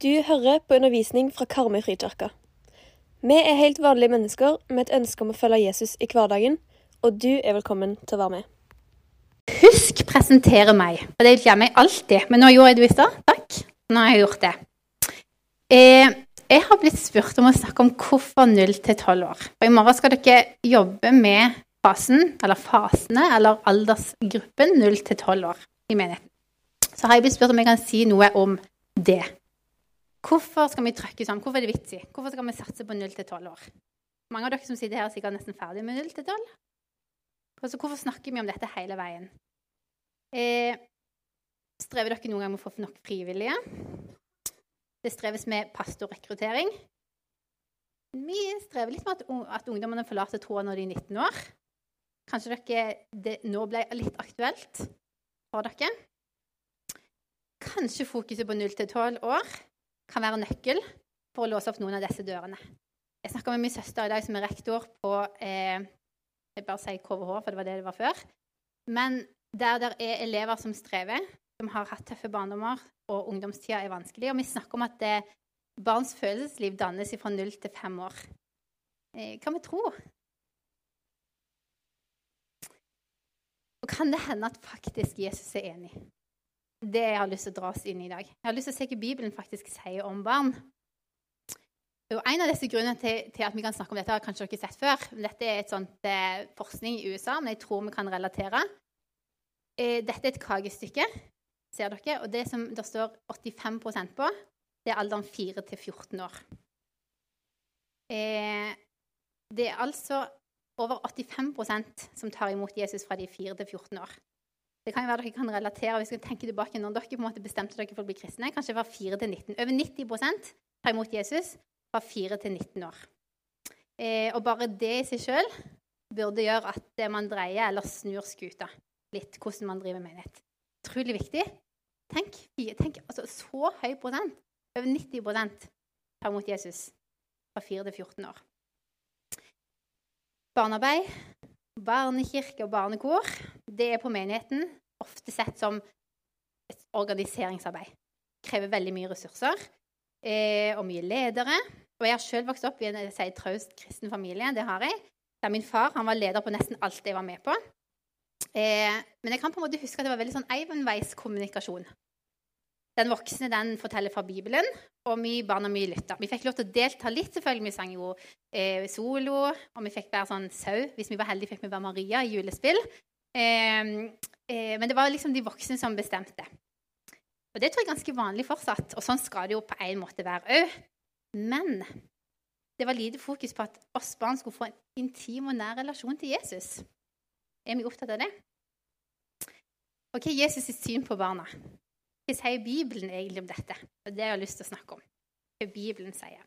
Du hører på undervisning fra Karmøy frikirke. Vi er helt vanlige mennesker med et ønske om å følge Jesus i hverdagen, og du er velkommen til å være med. Husk presentere meg. Det glemmer jeg alltid. Men nå gjorde jeg det i stad. Takk. Nå har jeg gjort det. Eh, jeg har blitt spurt om å snakke om hvorfor 0 til 12 år. Og I morgen skal dere jobbe med fasen, eller fasene, eller aldersgruppen 0 til 12 år i menigheten. Så har jeg blitt spurt om jeg kan si noe om det. Hvorfor skal vi trykke sånn? Hvorfor er det vits i? Hvorfor skal vi satse på 0-12 år? Mange av dere som sitter her, er sikkert nesten ferdig med 0-12. Altså, hvorfor snakker vi om dette hele veien? Eh, strever dere noen gang med å få nok frivillige? Det streves med pastorrekruttering. Vi strever litt med at, at ungdommene forlater troa når de er 19 år. Kanskje dere, det nå ble litt aktuelt for dere? Kanskje fokuset på 0-12 år kan være nøkkel for å låse opp noen av disse dørene. Jeg snakka med min søster i dag, som er rektor på eh, Jeg bare sier KVH, for det var det det var før. Men der det er elever som strever, som har hatt tøffe barndommer, og ungdomstida er vanskelig. Og vi snakker om at det, barns følelsesliv dannes fra null til fem år. Eh, kan vi tro? Og kan det hende at faktisk Jesus er enig? Det jeg har lyst til å dra oss inn i i dag. Jeg har lyst til å se hva Bibelen faktisk sier om barn. Og En av disse grunnene til, til, at vi kan snakke om dette, har kanskje dere sett før. Dette er et sånt eh, forskning i USA, men jeg tror vi kan relatere. Eh, dette er et kakestykke, ser dere. Og det som det står 85% på, det er alderen 4 til 14 år. Eh, det er altså over 85% som tar imot Jesus fra de 4 til 14 år. Det kan jo være dere kan relatere hvis dere tenker tilbake når dere på en måte bestemte dere for å bli kristne. Kanskje fra 4 til 19. Over 90% tar imot Jesus fra 4 til 19 år. Eh, og bare det i seg sjøl burde gjøre at man dreier eller snur skuta litt, hvordan man driver menighet. Utrolig viktig. Tenk, tenk altså, så høy prosent. Over 90% tar imot Jesus fra 4 til 14 år. Barnearbeid, barnekirke og barnekor det er på menigheten ofte sett som et organiseringsarbeid. Krever veldig mye ressurser eh, og mye ledere. Og jeg har sjøl vokst opp i en sier, traust kristen familie. det har jeg, Der min far var leder på nesten alt jeg var med på. Eh, men jeg kan på en måte huske at det var veldig sånn enveiskommunikasjon. Den voksne den forteller fra Bibelen, og vi barna vi lytta. Vi fikk lov til å delta litt, selvfølgelig. Vi sang jo eh, solo, og vi fikk være sånn sau. Hvis vi var heldige, fikk vi være Maria i julespill. Eh, eh, men det var liksom de voksne som bestemte. Og det tror jeg er ganske vanlig fortsatt, og sånn skal det jo på en måte være òg. Men det var lite fokus på at oss barn skulle få en intim og nær relasjon til Jesus. Er vi opptatt av det? Og hva er Jesus' syn på barna? Hva sier Bibelen egentlig om dette? Og Det har jeg lyst til å snakke om. Hva Bibelen sier.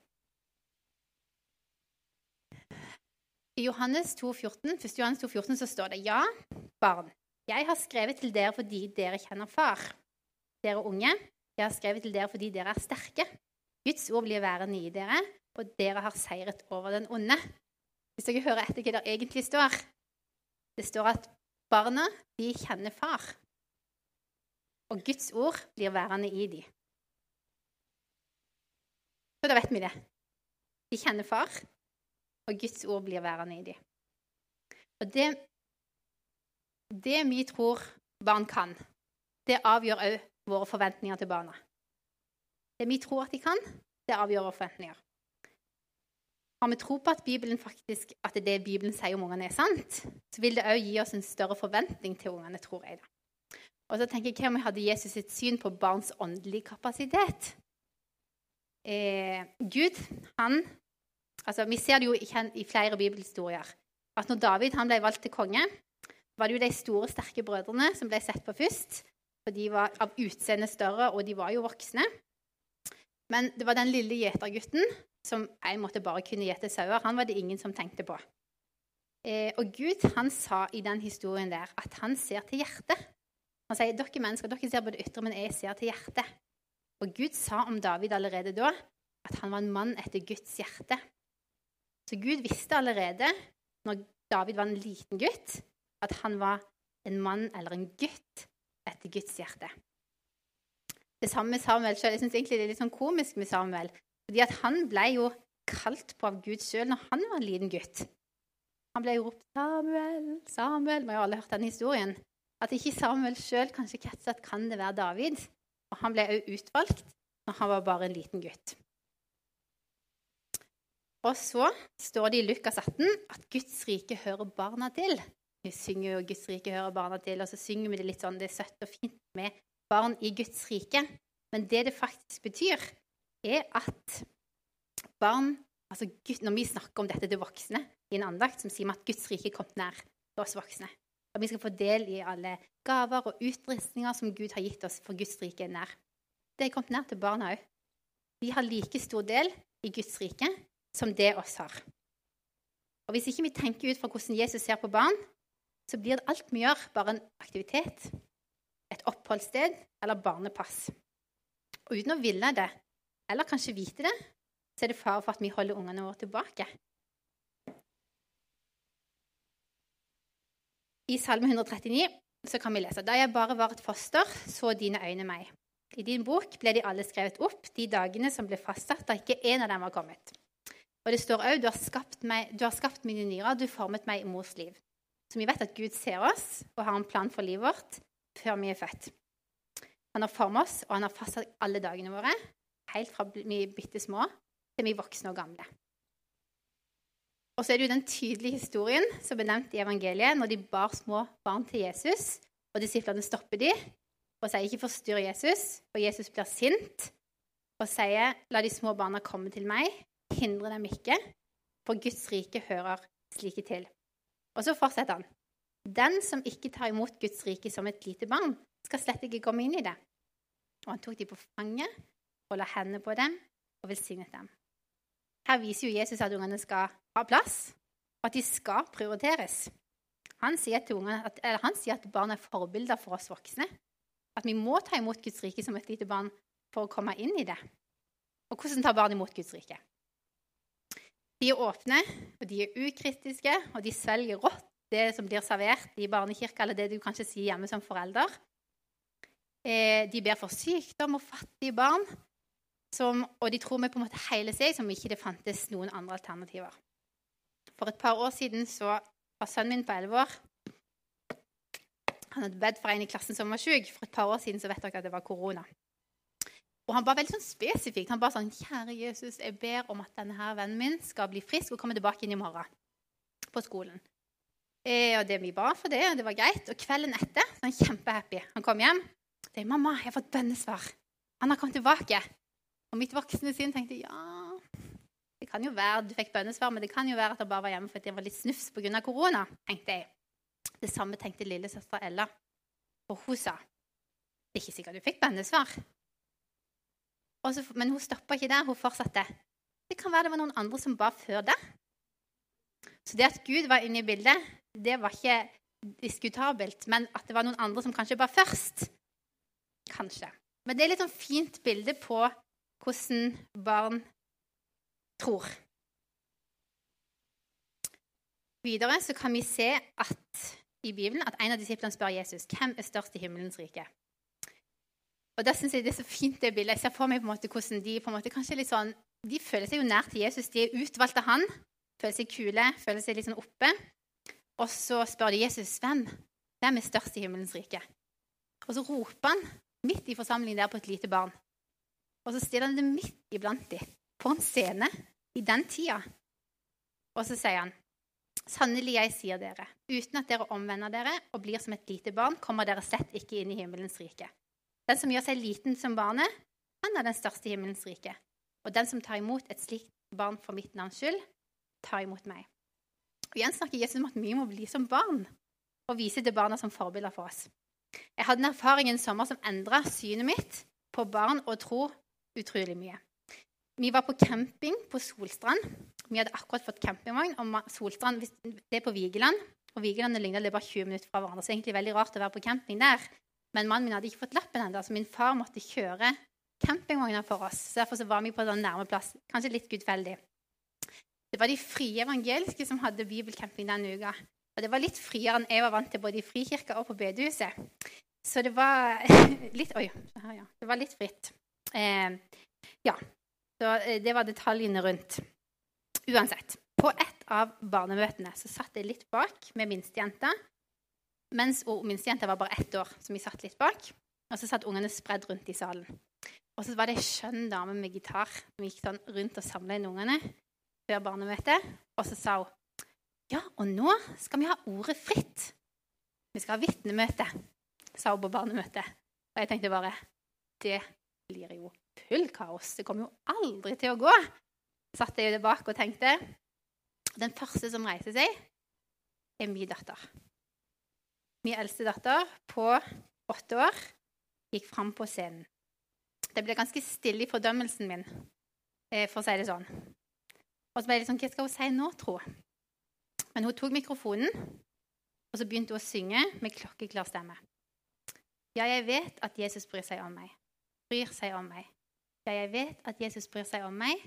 I Johannes 2,14, 1. Johannes 2,14 så står det Ja, barn, jeg har skrevet til dere fordi dere kjenner far. Dere unge, jeg har skrevet til dere fordi dere er sterke. Guds ord blir værende i dere, og dere har seiret over den onde. Hvis dere hører etter hva det egentlig står Det står at barna, de kjenner far. Og Guds ord blir værende i dem. Så da vet vi det. De kjenner far, og Guds ord blir værende i dem. Og det, det vi tror barn kan, det avgjør òg våre forventninger til barna. Det vi tror at de kan, det avgjør våre forventninger. Har vi tro på at Bibelen faktisk, at det Bibelen sier om ungene, er sant, så vil det òg gi oss en større forventning til ungene, tror jeg. da. Og så tenker jeg, Hva om vi hadde Jesus sitt syn på barns åndelige kapasitet? Eh, Gud, han altså Vi ser det jo i flere bibelhistorier at når David ble valgt til konge, var det jo de store, sterke brødrene som ble sett på først. For de var av utseende større, og de var jo voksne. Men det var den lille gjetergutten som en måte bare kunne gjete sauer. Han var det ingen som tenkte på. Eh, og Gud han sa i den historien der at han ser til hjertet. Han sier dere mennesker dere ser på det ytre, men jeg ser til hjertet. Og Gud sa om David allerede da at han var en mann etter Guds hjerte. Så Gud visste allerede, når David var en liten gutt, at han var en mann eller en gutt etter Guds hjerte. Det samme med Samuel selv. Jeg synes egentlig det er litt sånn komisk med Samuel. Fordi at han ble jo kalt på av Gud sjøl når han var en liten gutt. Han ble jo ropt 'Samuel, Samuel'. Vi har jo alle hørt den historien. At ikke Samuel sjøl kanskje catcha at kan det være David. Og han ble òg utvalgt når han var bare en liten gutt. Og så står det i Lukas 18 at Guds rike hører barna til. Vi synger jo 'Guds rike hører barna til', og så synger vi det litt sånn det er søtt og fint med barn i Guds rike. Men det det faktisk betyr, er at barn altså Gud, Når vi snakker om dette til voksne i en andakt, så sier vi at Guds rike er kommet nær til oss voksne. At vi skal få del i alle gaver og utrustninger som Gud har gitt oss, for Guds rike er nær. Det er kommet nær til barna òg. Vi har like stor del i Guds rike som det oss har. Og Hvis ikke vi tenker ut fra hvordan Jesus ser på barn, så blir det alt vi gjør, bare en aktivitet, et oppholdssted eller barnepass. Og uten å ville det, eller kanskje vite det, så er det fare for at vi holder ungene våre tilbake. I Salme 139 så kan vi lese Da jeg bare var et foster, så dine øyne meg. I din bok ble de alle skrevet opp, de dagene som ble fastsatt da ikke en av dem var kommet. Og det står òg du, du har skapt mine nyrer, du formet meg i mors liv. Så vi vet at Gud ser oss og har en plan for livet vårt før vi er født. Han har formet oss, og han har fastsatt alle dagene våre, helt fra vi er bitte små til vi er voksne og gamle. Og så er det jo den tydelige historien som er nevnt i evangeliet, når de bar små barn til Jesus, og disiplene stopper de og sier ikke 'forstyrr Jesus', og Jesus blir sint og sier 'la de små barna komme til meg', hindre dem ikke, for Guds rike hører slike til. Og så fortsetter han. Den som ikke tar imot Guds rike som et lite barn, skal slett ikke komme inn i det. Og han tok dem på fanget og la hendene på dem og velsignet dem. Her viser jo Jesus at ungene skal ha plass, og at de skal prioriteres. Han sier, at, han sier at barn er forbilder for oss voksne. At vi må ta imot Guds rike som et lite barn for å komme inn i det. Og hvordan tar barn imot Guds rike? De er åpne, og de er ukritiske, og de svelger rått det som blir servert i barnekirka, eller det du kanskje sier hjemme som forelder. Eh, de ber for sykdom og fattige barn, som, og de tror vi på en måte hele seg som ikke det fantes noen andre alternativer. For et par år siden så var sønnen min på elleve år Han hadde bedt for en i klassen som var syk. For et par år siden så vet dere at det var korona. Og han ba veldig sånn spesifikt. Han ba sånn 'Kjære Jesus, jeg ber om at denne her vennen min skal bli frisk og komme tilbake inn i morgen på skolen.' Eh, og det Vi ba for det, og det var greit. Og kvelden etter så er han kjempehappy. Han kom hjem. og er 'Mamma, jeg har fått bønnesvar. Han har kommet tilbake.' Og mitt voksne sinn tenkte ja, det kan jo være du fikk bønnesvar, men det kan jo være at han bare var hjemme fordi han var litt snufs pga. korona. tenkte jeg. Det samme tenkte lillesøster Ella. Og hun sa det er ikke sikkert du fikk bønnesvar. Så, men hun stoppa ikke der. Hun fortsatte. Det kan være det var noen andre som ba før det. Så det at Gud var inne i bildet, det var ikke diskutabelt. Men at det var noen andre som kanskje ba først Kanskje. Men det er litt sånn fint bilde på hvordan barn tror. Videre så kan vi se at i Bibelen at en av disiplene spør Jesus hvem er størst i himmelens rike. Og da synes jeg Det er så fint det bildet. Jeg ser for meg på en måte hvordan de på en måte kanskje litt sånn, de føler seg jo nær til Jesus. De er utvalgt av han, føler seg kule, føler seg litt sånn oppe. Og så spør de Jesus hvem hvem er størst i himmelens rike. Og så roper han midt i forsamlingen der på et lite barn. Og så stiller han det midt iblant dem, på en scene, i den tida. Og så sier han Sannelig, jeg sier dere, uten at dere omvender dere og blir som et lite barn, kommer dere slett ikke inn i himmelens rike. Den som gjør seg liten som barnet, han er den største i himmelens rike. Og den som tar imot et slikt barn for mitt navns skyld, tar imot meg. Og Igjen snakker Jesus om at vi må bli som barn og vise til barna som forbilder for oss. Jeg hadde en erfaring en sommer som endra synet mitt på barn og tro utrolig mye. Vi var på camping på Solstrand. Vi hadde akkurat fått campingvogn. og Solstrand det er på Vigeland. Og Vigeland ligner er bare 20 minutter fra hverandre. Så det er egentlig veldig rart å være på camping der. Men mannen min hadde ikke fått lappen ennå, så min far måtte kjøre campingvogna for oss. Så Derfor så var vi på en nærme plass. Kanskje litt gudfeldig. Det var de frie evangeliske som hadde bibelcamping denne uka. Og det var litt friere enn jeg var vant til både i frikirka og på bedehuset. Så det var litt Oi. Ja. Det var litt fritt. Eh, ja. Så eh, det var detaljene rundt. Uansett. På et av barnemøtene så satt jeg litt bak med minstejenta. Mens minstejenta var bare ett år, så vi satt litt bak. Og så satt ungene spredd rundt i salen. Og så var det ei skjønn dame med gitar som gikk sånn rundt og samla inn ungene før barnemøtet. Og så sa hun ja, og nå skal vi ha ordet fritt. Vi skal ha vitnemøte, sa hun på barnemøtet. Og jeg tenkte bare det blir jo full kaos. Det kommer jo aldri til å gå. Satt jeg jo bak og tenkte Den første som reiser seg, er min datter. Min eldste datter på åtte år gikk fram på scenen. Det ble ganske stille i fordømmelsen min, eh, for å si det sånn. Og så ble jeg litt sånn Hva skal hun si nå, tro? Men hun tok mikrofonen, og så begynte hun å synge med klokkeklar stemme. Ja, jeg vet at Jesus bryr seg om meg. Bryr seg om meg. Ja, jeg vet at Jesus bryr seg om meg.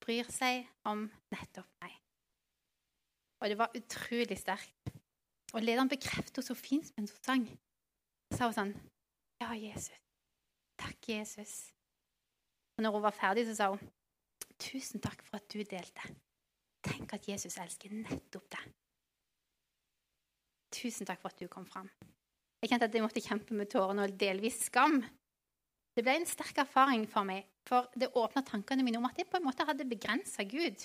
Bryr seg om nettopp meg. Og det var utrolig sterkt. Og lederen bekreftet så fint mens hun sang. Sa hun sånn Ja, Jesus. Takk, Jesus. Og når hun var ferdig, så sa hun Tusen takk for at du delte. Tenk at Jesus elsker nettopp deg. Tusen takk for at du kom fram. Jeg kjente at jeg måtte kjempe med tårene og delvis skam. Det ble en sterk erfaring for meg, for det åpna tankene mine om at jeg på en måte hadde begrensa Gud.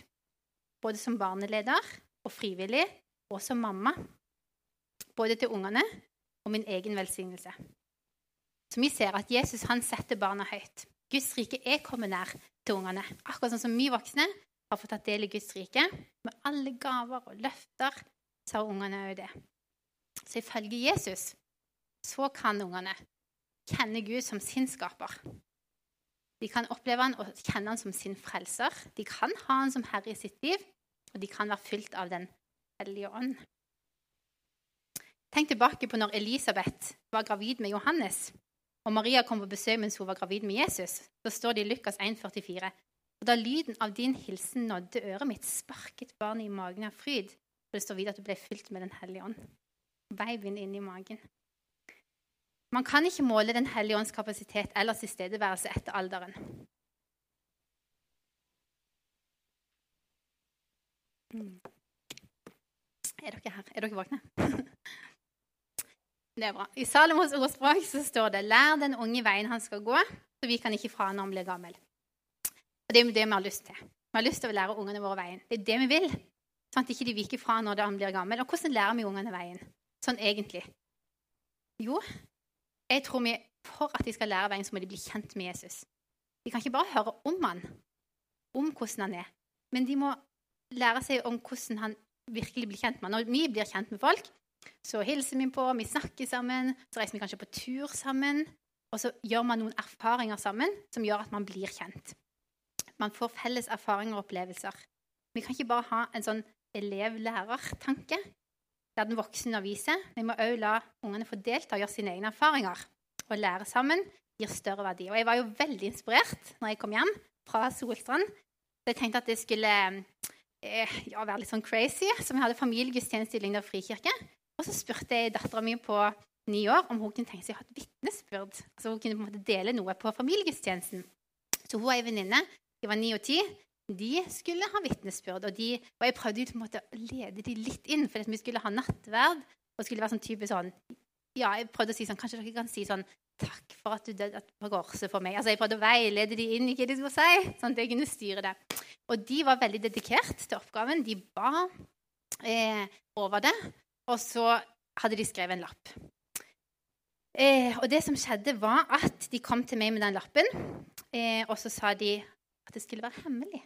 Både som barneleder og frivillig, og som mamma. Både til ungene og min egen velsignelse. Så vi ser at Jesus han setter barna høyt. Guds rike er kommet nær til ungene. Akkurat sånn som vi voksne har fått tatt del i Guds rike. Med alle gaver og løfter så har ungene òg det. Så ifølge Jesus så kan ungene kjenne Gud som sin skaper. De kan oppleve han og kjenne han som sin frelser. De kan ha han som herre i sitt liv, og de kan være fylt av Den hellige ånd. Tenk tilbake på når Elisabeth var gravid med Johannes, og Maria kom på besøk mens hun var gravid med Jesus. Så står det i Lukas 1,44. Og da lyden av din hilsen nådde øret mitt, sparket barnet i magen av fryd. For det står videre at du ble fylt med Den hellige ånd. Babyen inni magen. Man kan ikke måle Den hellige ånds kapasitet eller tilstedeværelse etter alderen. Mm. Er dere her? Er dere våkne? Det er bra. I Salomos ordspråk så står det 'Lær den unge veien han skal gå, så vi kan ikke fra når han blir gammel'. Og Det er det vi har lyst til. Vi har lyst til å lære ungene våre veien. Det er det vi vil. Sånn at ikke de viker fra når han blir gammel. Og hvordan lærer vi ungene veien? Sånn egentlig. Jo, jeg tror vi, for at de skal lære veien, så må de bli kjent med Jesus. De kan ikke bare høre om han, om hvordan han er, men de må lære seg om hvordan han virkelig blir kjent med han. Når vi blir kjent med folk, så hilser vi på, vi snakker sammen, så reiser vi kanskje på tur sammen. Og så gjør man noen erfaringer sammen som gjør at man blir kjent. Man får felles erfaringer og opplevelser. Vi kan ikke bare ha en sånn elev-lærer-tanke der den voksne underviser. Vi må òg la ungene få delta og gjøre sine egne erfaringer. Og lære sammen gir større verdi. Og jeg var jo veldig inspirert når jeg kom hjem fra Solstrand. Så jeg tenkte at det skulle eh, ja, være litt sånn crazy. Så vi hadde familiegudstjeneste i Lyngdal frikirke. Og så spurte jeg dattera mi på ni år om hun kunne tenke seg å ha et vitnesbyrd. Altså hun kunne på en måte dele noe på familiegudstjenesten. Så hun og ei venninne, de var ni og ti, de skulle ha vitnesbyrd. Og, og jeg prøvde på en måte å lede de litt inn, for vi skulle ha nattverd. Og skulle være sånn type sånn Ja, jeg prøvde å si sånn Kanskje dere kan si sånn Takk for at du døde på korset for meg. Altså Jeg prøvde å veilede de inn i hva de skulle si, sånn at jeg kunne styre det. Og de var veldig dedikert til oppgaven. De ba eh, over det. Og så hadde de skrevet en lapp. Eh, og det som skjedde, var at de kom til meg med den lappen, eh, og så sa de at det skulle være hemmelig.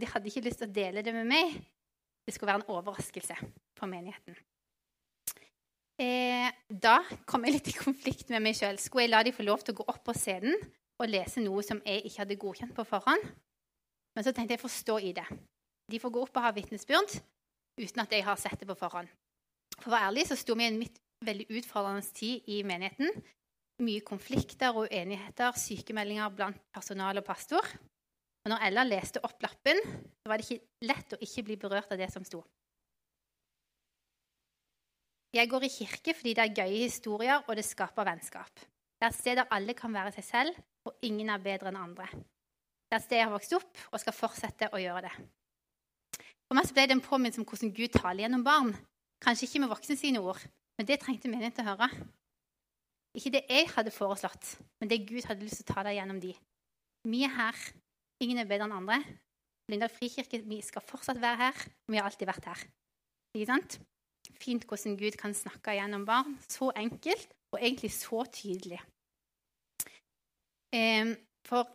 De hadde ikke lyst til å dele det med meg. Det skulle være en overraskelse for menigheten. Eh, da kom jeg litt i konflikt med meg sjøl. Skulle jeg la de få lov til å gå opp på scenen og lese noe som jeg ikke hadde godkjent på forhånd? Men så tenkte jeg å forstå i det. De får gå opp og ha vitnesbyrd uten at jeg har sett det på forhånd. For å være ærlig så sto vi i en veldig utfordrende tid i menigheten. Mye konflikter og uenigheter, sykemeldinger blant personal og pastor. Og når Ella leste opp lappen, så var det ikke lett å ikke bli berørt av det som sto. Jeg går i kirke fordi det er gøye historier, og det skaper vennskap. Det er et sted der alle kan være seg selv, og ingen er bedre enn andre. Det er et sted jeg har vokst opp, og skal fortsette å gjøre det. For meg ble det en påminnelse om hvordan Gud taler gjennom barn. Kanskje ikke med voksne sine ord, men det trengte menigheten å høre. Ikke det jeg hadde foreslått, men det Gud hadde lyst til å ta deg gjennom de. Vi er her. Ingen er bedre enn andre. Lyngdal frikirke vi skal fortsatt være her. Vi har alltid vært her. Ikke sant? Fint hvordan Gud kan snakke gjennom barn. Så enkelt og egentlig så tydelig. Eh, for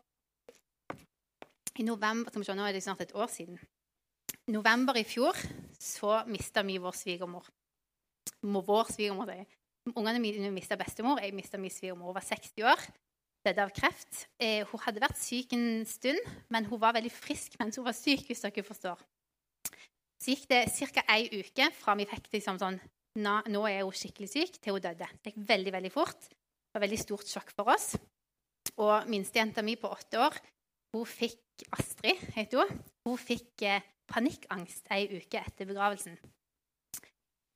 i november som Nå er det snart et år siden. November i fjor så mista vi vår svigermor. Vår svigermor, sier jeg. Ungene mine mista bestemor. Jeg mista min svigermor. Hun var 60 år. Døde av kreft. Eh, hun hadde vært syk en stund, men hun var veldig frisk mens hun var syk. hvis dere forstår. Så gikk det ca. ei uke fra vi fikk liksom sånn Nå er hun skikkelig syk, til hun døde. Det gikk veldig veldig fort. Det var veldig stort sjokk for oss. Og minstejenta mi på åtte år, hun fikk Astrid, heter hun. Hun fikk eh, panikkangst ei uke etter begravelsen.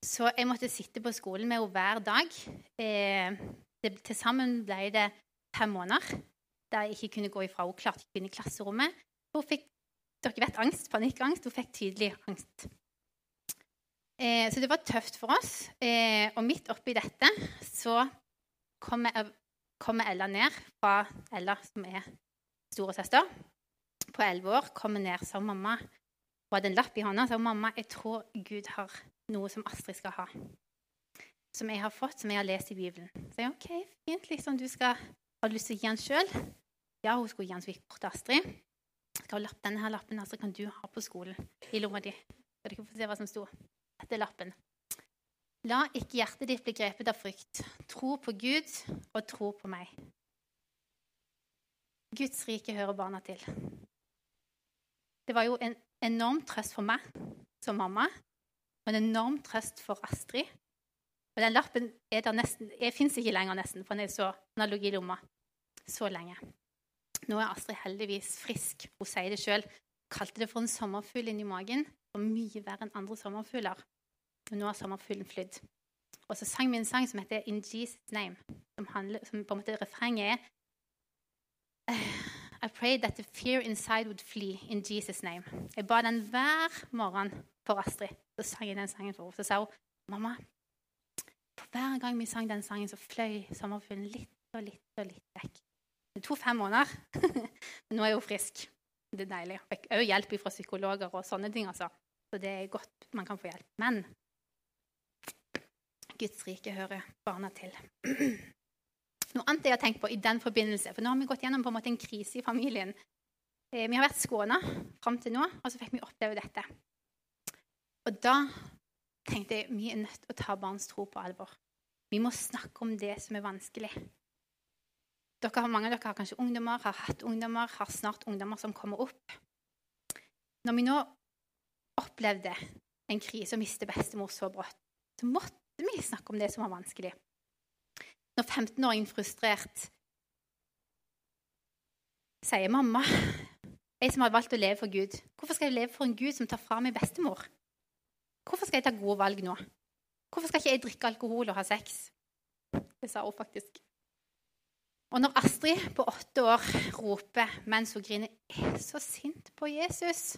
Så jeg måtte sitte på skolen med henne hver dag. Eh, Til sammen ble det fem måneder der jeg ikke kunne gå ifra. Hun klarte ikke å i klasserommet. Hun fikk dere vet angst, panikkangst. Hun fikk tydelig angst. Eh, så det var tøft for oss. Eh, og midt oppi dette så kommer kom Ella ned fra Ella, som er storesøster, på elleve år. Kommer ned som mamma Hun hadde en lapp i hånda og sa mamma, jeg tror Gud har noe som Astrid skal ha. Som jeg har fått, som jeg har lest i Bibelen. Så jeg, ok, fint, liksom, du skal, du lyst til å gi den sjøl? Ja, hun skulle gi den til Astrid. Skal lapp, denne her lappen Astrid, kan du ha på skolen i lomma di. Så dere får se hva som sto. Dette er lappen. La ikke hjertet ditt bli grepet av frykt. Tro på Gud og tro på meg. Guds rike hører barna til. Det var jo en enorm trøst for meg som mamma, og en enorm trøst for Astrid. Og den lappen er der nesten, fins ikke lenger, nesten, for den, er så, den i lomma så lenge. Nå er Astrid heldigvis frisk. Hun sier det sjøl. Kalte det for en sommerfugl inni magen. Og mye verre enn andre sommerfugler. Og nå har sommerfuglen flydd. Og så sang vi en sang som heter 'In Jesus' Name', som, handler, som på en måte refrenget er I prayed that the fear inside would flee in Jesus' name. Jeg ba den hver morgen for Astrid. Så sang jeg den sangen for henne. Så sa hun, 'Mamma, for hver gang vi sang den sangen, så fløy sommerfuglen litt og litt og litt vekk.' Det tok fem måneder, men nå er hun frisk. Det er deilig. Jeg fikk òg hjelp fra psykologer og sånne ting, altså. Så det er godt man kan få hjelp. Men Guds rike hører barna til. Noe annet jeg har tenkt på i den forbindelse, for nå har vi gått gjennom på en måte en krise i familien. Eh, vi har vært skåna fram til nå, og så fikk vi oppleve dette. Og da tenkte jeg vi er nødt til å ta barns tro på alvor. Vi må snakke om det som er vanskelig. Dere, mange av dere har kanskje ungdommer, har hatt ungdommer, har snart ungdommer som kommer opp. Når vi nå opplevde en krise og mistet bestemor så brått, så måtte vi snakke om det som var vanskelig. Når 15-åringen frustrert sier 'mamma, jeg som har valgt å leve for Gud, hvorfor skal jeg leve for en Gud som tar fra meg bestemor?' Hvorfor skal jeg ta gode valg nå? Hvorfor skal ikke jeg drikke alkohol og ha sex? Det sa hun faktisk. Og når Astrid på åtte år roper mens hun griner 'Jeg er så sint på Jesus',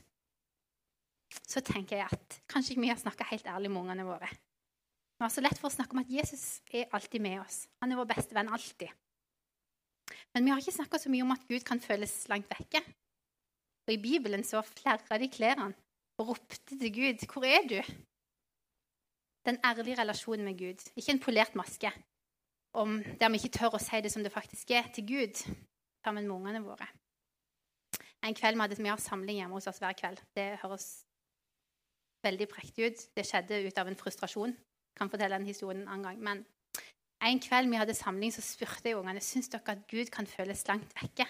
så tenker jeg at kanskje ikke vi har snakka helt ærlig med ungene våre. Vi har så lett for å snakke om at Jesus er alltid med oss. Han er vår beste venn alltid. Men vi har ikke snakka så mye om at Gud kan føles langt vekke. Og I Bibelen så flerra de klærne og ropte til Gud, 'Hvor er du?' Den ærlige relasjonen med Gud, ikke en polert maske, om der vi ikke tør å si det som det faktisk er, til Gud sammen med ungene våre. En kveld vi hadde vi samling hjemme hos oss hver kveld. Det høres veldig prektig ut. Det skjedde ut av en frustrasjon kan fortelle den historien en annen gang. Men en kveld vi hadde samling, så spurte jeg ungene syns dere at Gud kan føles langt vekke.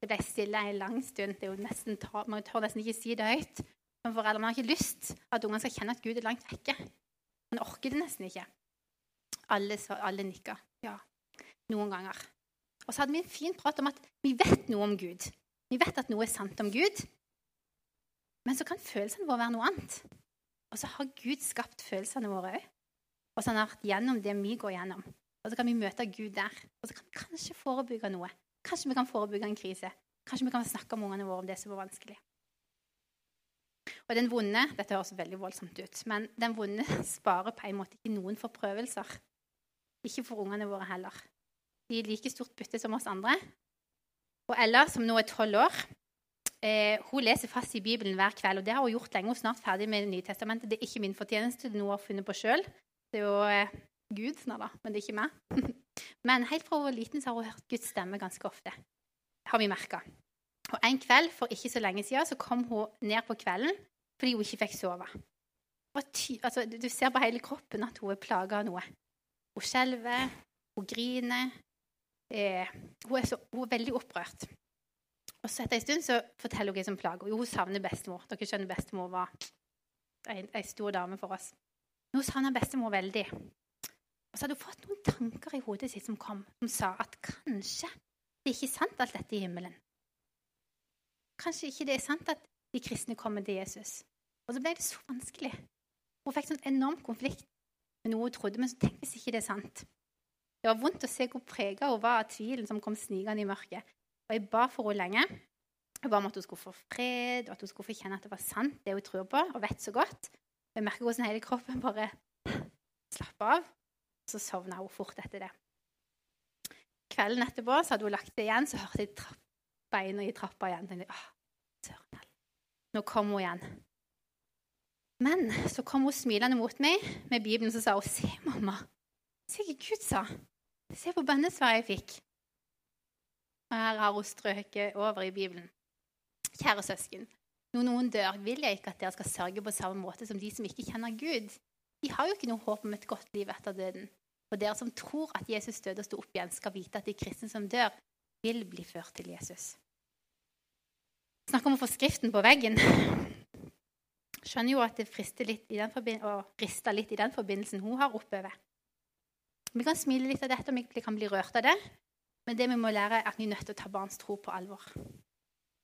Det ble stille en lang stund. Det er jo nesten, man tør nesten ikke si det høyt. Men Man har ikke lyst at ungene skal kjenne at Gud er langt vekke. Man orker det nesten ikke. Alle, alle nikka. Ja, noen ganger. Og så hadde vi en fin prat om at vi vet noe om Gud. Vi vet at noe er sant om Gud. Men så kan følelsene våre være noe annet. Og så har Gud skapt følelsene våre òg. Og så har vært gjennom det vi går gjennom. Og så kan vi møte Gud der. Og så kan vi kanskje forebygge noe. Kanskje vi kan forebygge en krise. Kanskje vi kan snakke om ungene våre om det som var vanskelig. Og den vonde Dette høres veldig voldsomt ut, men den vonde sparer på en måte ikke noen forprøvelser. Ikke for ungene våre heller. De er like stort bytte som oss andre. Og Ella, som nå er tolv år, eh, hun leser fast i Bibelen hver kveld. og Det har hun gjort lenge. Hun er snart ferdig med Nytestamentet. Det er ikke min fortjeneste, det er noe hun har funnet på sjøl. Det er jo eh, Gud, snart, da, men det er ikke meg. men helt fra hun var liten, så har hun hørt Guds stemme ganske ofte. har vi merket. Og En kveld for ikke så lenge siden så kom hun ned på kvelden fordi hun ikke fikk sove. Altså, du ser på hele kroppen at hun er plaga av noe. Hun skjelver, hun griner. Eh, hun, er så, hun, er veldig opprørt. Og så Etter en stund så forteller hun hva som plager henne. Hun savner bestemor. Dere skjønner bestemor var en, stor dame for oss. Nå savner bestemor veldig. Og så hadde hun fått noen tanker i hodet sitt som kom, som sa at kanskje det er ikke sant alt dette i himmelen. Kanskje ikke det er sant at de kristne kommer til Jesus. Og så ble det så vanskelig. Hun fikk sånn enorm konflikt med noe hun trodde, men så tenkte hvis ikke det er sant. Det var vondt å se hvor prega hun var av tvilen som kom snikende i mørket. Og jeg ba for henne lenge. Jeg ba om at hun skulle få fred, og at hun skulle få kjenne at det var sant, det hun tror på, og vet så godt. Jeg merker hvordan hele kroppen bare slapper av. Så sovna hun fort etter det. Kvelden etterpå så hadde hun lagt det igjen, så hørte jeg beina i trappa igjen. Tenkte, Søren, Nå kom hun igjen. Men så kom hun smilende mot meg med Bibelen så sa hun, 'Se, mamma. Se hva Gud sa. Se på bønnesvaret jeg fikk.' Og her har hun strøket over i Bibelen. Kjære søsken, når noen dør, vil jeg ikke at dere skal sørge på samme måte som de som ikke kjenner Gud. De har jo ikke noe håp om et godt liv etter døden. Og dere som tror at Jesus døde og sto opp igjen, skal vite at de kristne som dør, vil bli ført til Jesus. Snakk om å få skriften på veggen. Skjønner jo at det frister litt og rister litt i den forbindelsen hun har oppover. Vi kan smile litt av dette, og vi kan bli rørt av det. Men det vi må lære, er at vi er nødt til å ta barns tro på alvor.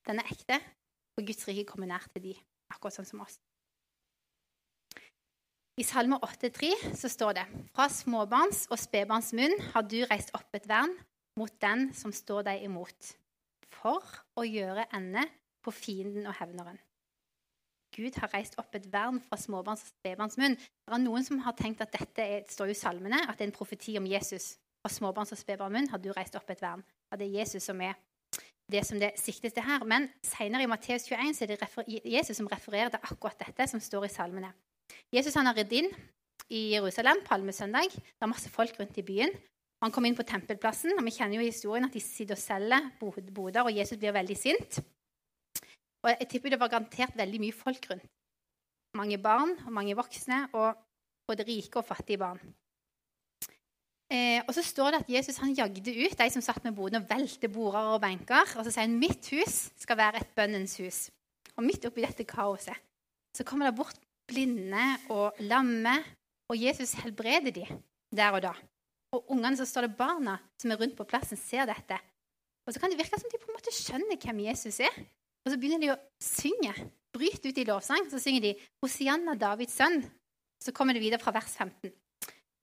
Den er ekte, og Guds rike kommer nær til de, akkurat sånn som oss. I Salme 8,3 så står det Fra småbarns og spedbarns munn har du reist opp et vern mot den som står deg imot, for å gjøre ende på fienden og hevneren. Gud har reist opp et vern fra småbarns og spedbarns munn. Det er noen som har tenkt at dette er, står i salmene, at det er en profeti om Jesus. Fra småbarns og spedbarnsmunn har du reist opp et vern. At det er Jesus som er det som det siktes til her. Men senere i Matteus 21 så er det Jesus som refererer til akkurat dette som står i salmene. Jesus han har ridd inn i Jerusalem palmesøndag. Det er masse folk rundt i byen. Han kom inn på tempelplassen, og vi kjenner jo historien at de sitter og selger boder, og Jesus blir veldig sint. Og jeg tipper det var garantert veldig mye folk rundt. Mange barn og mange voksne, og både rike og fattige barn. Eh, og så står det at Jesus han jagde ut de som satt med boden og velte border og benker. Og så sier han mitt hus skal være et bønnens hus. Og midt oppi dette kaoset så kommer det bort blinde og lamme, og Jesus helbreder de der og da. Og ungene så står det barna som er rundt på plassen, ser dette. Og så kan det virke som de på en måte skjønner hvem Jesus er. Og så begynner de å synge. bryt ut i lovsang. Så synger de 'Hosianna, Davids sønn'. Så kommer det videre fra vers 15.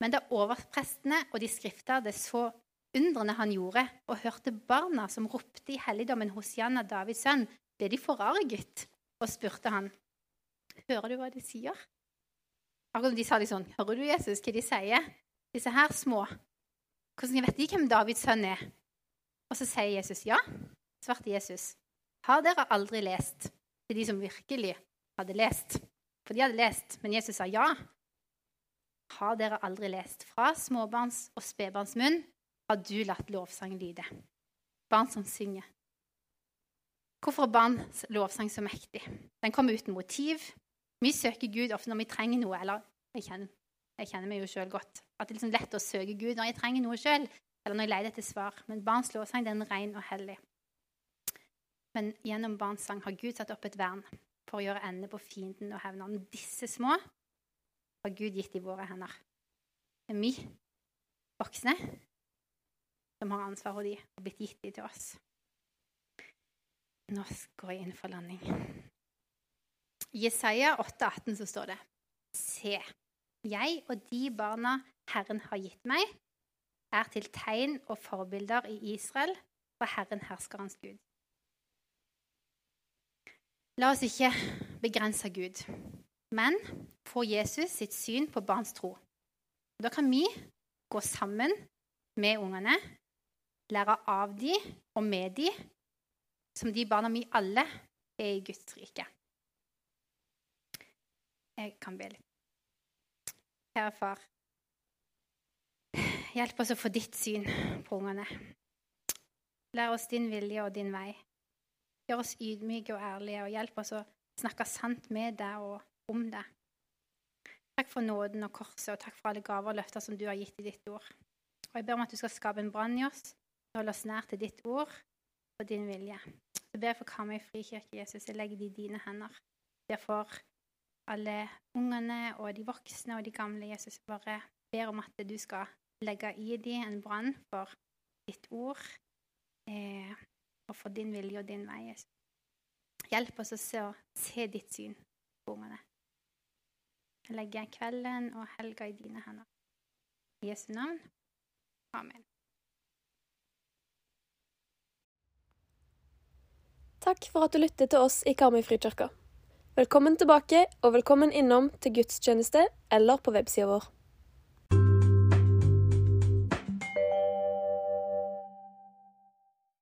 Men da overprestene og de skrifter det så undrene han gjorde, og hørte barna som ropte i helligdommen 'Hosianna, Davids sønn', ble de forarget og spurte han, 'Hører du hva de sier?' Akkurat de sa litt sånn, 'Hører du, Jesus, hva de sier?' Disse her små. Hvordan vet de hvem Davids sønn er? Og så sier Jesus, 'Ja', svarte Jesus. Har dere aldri lest? Til de som virkelig hadde lest. For de hadde lest, men Jesus sa ja. Har dere aldri lest? Fra småbarns og spedbarns munn har du latt lovsang lyde. Barn som synger. Hvorfor er barns lovsang så mektig? Den kommer uten motiv. Vi søker Gud ofte når vi trenger noe. Eller jeg kjenner, jeg kjenner meg jo sjøl godt. At det er liksom lett å søke Gud når jeg trenger noe sjøl, eller når jeg leter etter svar. Men barns lovsang den er ren og hellig. Men gjennom barns sang har Gud satt opp et vern for å gjøre ende på fienden og hevneren. Disse små har Gud gitt i våre hender. Det er vi voksne som har ansvar for dem og blitt gitt dem til oss. Nå går jeg inn for landing. I Jesaja 8,18 så står det Se, Jeg og de barna Herren har gitt meg, er til tegn og forbilder i Israel for Herren herskerens Gud. La oss ikke begrense Gud, men få Jesus sitt syn på barns tro. Da kan vi gå sammen med ungene, lære av de og med de, som de barna vi alle er i Guds rike. Jeg kan be litt. Kjære far, hjelp oss å få ditt syn på ungene. Lær oss din vilje og din vei. Gjør oss ydmyke og ærlige, og hjelp oss å snakke sant med deg og om det. Takk for nåden og korset, og takk for alle gaver og løfter som du har gitt i ditt ord. Og jeg ber om at du skal skape en brann i oss, holde oss nær til ditt ord og din vilje. Så ber jeg for Karmøy frikirke, Jesus. Jeg legger det i dine hender. Jeg ber for alle ungene og de voksne og de gamle, Jesus. Bare ber om at du skal legge i dem en brann for ditt ord eh, og for din vilje og din vei. Jesus. Hjelp oss å se, se ditt syn på ungene. Jeg legger kvelden og helga i dine hender. I Jesu navn. Amen. Takk for at du lyttet til oss i Karmøy frikirke. Velkommen tilbake, og velkommen innom til gudstjeneste eller på websida vår.